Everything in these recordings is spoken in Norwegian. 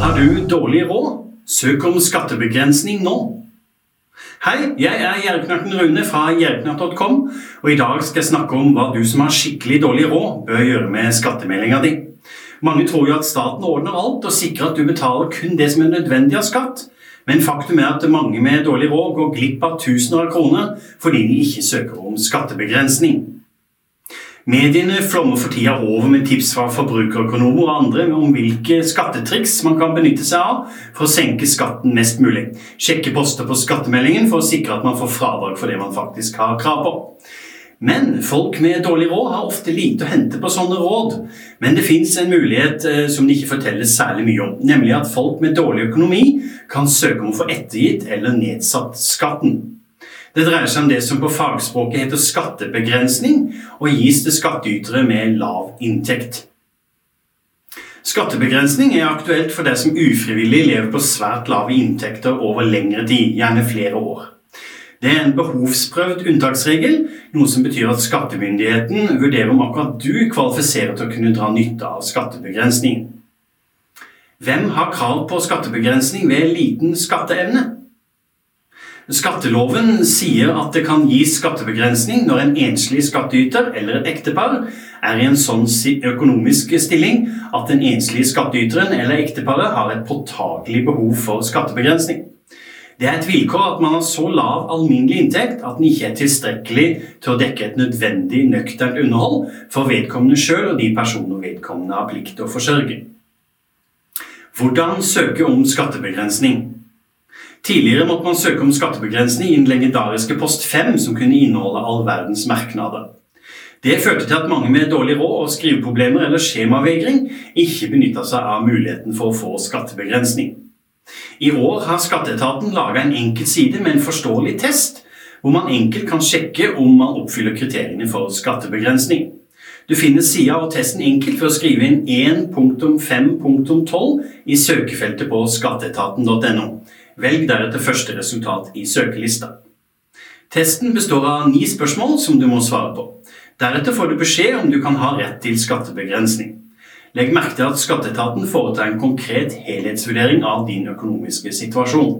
Har du dårlig råd? Søk om skattebegrensning nå. Hei, jeg er Gjerknatten Rune fra gjerknatt.com, og i dag skal jeg snakke om hva du som har skikkelig dårlig råd, bør gjøre med skattemeldinga di. Mange tror jo at staten ordner alt og sikrer at du betaler kun det som er nødvendig av skatt, men faktum er at mange med dårlig råd går glipp av tusener av kroner fordi de ikke søker om skattebegrensning. Mediene flommer for tida over med tips fra forbrukerøkonomer og andre om hvilke skattetriks man kan benytte seg av for å senke skatten mest mulig. Sjekke poster på skattemeldingen for å sikre at man får fradrag for det man faktisk har krav på. Men folk med dårlig råd har ofte lite å hente på sånne råd. Men det fins en mulighet eh, som det ikke fortelles særlig mye om, nemlig at folk med dårlig økonomi kan søke om å få ettergitt eller nedsatt skatten. Det dreier seg om det som på fagspråket heter skattebegrensning, og gis til skattytere med lav inntekt. Skattebegrensning er aktuelt for deg som ufrivillig lever på svært lave inntekter over lengre tid, gjerne flere år. Det er en behovsprøvd unntaksregel, noe som betyr at skattemyndigheten vurderer om akkurat du kvalifiserer til å kunne dra nytte av skattebegrensning. Hvem har krav på skattebegrensning ved liten skatteevne? Skatteloven sier at det kan gis skattebegrensning når en enslig skattyter eller et ektepar er i en sånn økonomisk stilling at den enslige skattyteren eller ekteparet har et påtagelig behov for skattebegrensning. Det er et vilkår at man har så lav alminnelig inntekt at den ikke er tilstrekkelig til å dekke et nødvendig nøkternt underhold for vedkommende sjøl og de personer vedkommende har plikt til å forsørge. Hvordan søke om skattebegrensning? Tidligere måtte man søke om skattebegrensning i den legendariske post 5, som kunne inneholde all verdens merknader. Det førte til at mange med dårlig råd og skriveproblemer eller skjemavegring ikke benytta seg av muligheten for å få skattebegrensning. I år har Skatteetaten laga en enkel side med en forståelig test, hvor man enkelt kan sjekke om man oppfyller kriteriene for skattebegrensning. Du finner sida og testen enkelt ved å skrive inn 1.5.12 i søkefeltet på skatteetaten.no. Velg deretter første resultat i søkelista. Testen består av ni spørsmål som du må svare på. Deretter får du beskjed om du kan ha rett til skattebegrensning. Legg merke til at Skatteetaten foretar en konkret helhetsvurdering av din økonomiske situasjon.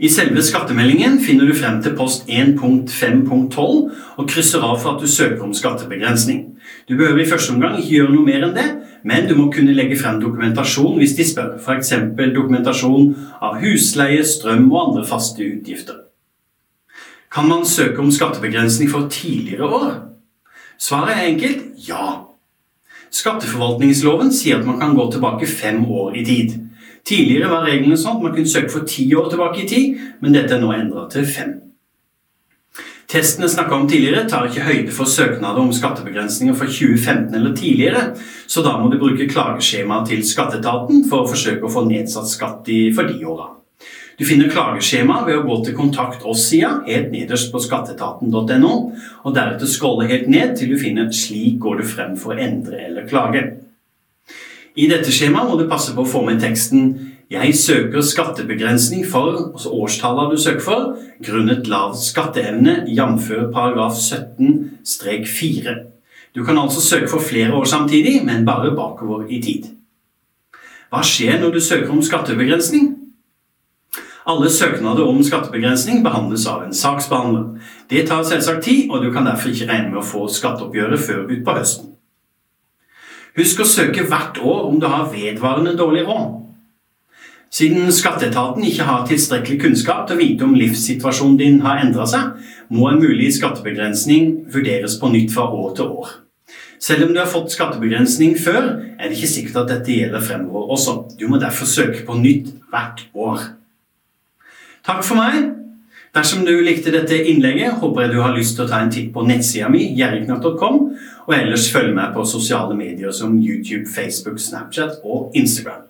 I selve skattemeldingen finner du frem til post 1.5.12 og krysser av for at du søker om skattebegrensning. Du behøver i første omgang ikke gjøre noe mer enn det, men du må kunne legge frem dokumentasjon hvis de spør, f.eks. dokumentasjon av husleie, strøm og andre faste utgifter. Kan man søke om skattebegrensning for tidligere år? Svaret er enkelt ja. Skatteforvaltningsloven sier at man kan gå tilbake fem år i tid. Tidligere var reglene sånn at man kunne søke for ti år tilbake i tid, men dette er nå endra til fem. Testen jeg om tidligere, tar ikke høyde for søknader om skattebegrensninger for 2015 eller tidligere, så da må du bruke klageskjemaet til skatteetaten for å forsøke å få nedsatt skatt for de åra. Du finner klageskjemaet ved å gå til Kontakt oss-sida helt nederst på skatteetaten.no, og deretter scrolle helt ned til du finner 'Slik går du frem for å endre eller klage'. I dette skjemaet må du passe på å få med teksten 'Jeg søker skattebegrensning for' altså årstallet du søker for, grunnet lav skatteevne, jf. paragraf 17-4. Du kan altså søke for flere år samtidig, men bare bakover i tid. Hva skjer når du søker om skattebegrensning? Alle søknader om skattebegrensning behandles av en saksbehandler. Det tar selvsagt tid, og du kan derfor ikke regne med å få skatteoppgjøret før utpå høsten. Husk å søke hvert år om du har vedvarende dårlig råd. Siden skatteetaten ikke har tilstrekkelig kunnskap til å vite om livssituasjonen din har endra seg, må en mulig skattebegrensning vurderes på nytt fra år til år. Selv om du har fått skattebegrensning før, er det ikke sikkert at dette gjelder fremover også. Du må derfor søke på nytt hvert år. Takk for meg. Dersom du likte dette innlegget, håper jeg du har lyst til å ta en titt på nettsida mi, gjerriknapp.com, og ellers følge meg på sosiale medier som YouTube, Facebook, Snapchat og Instagram.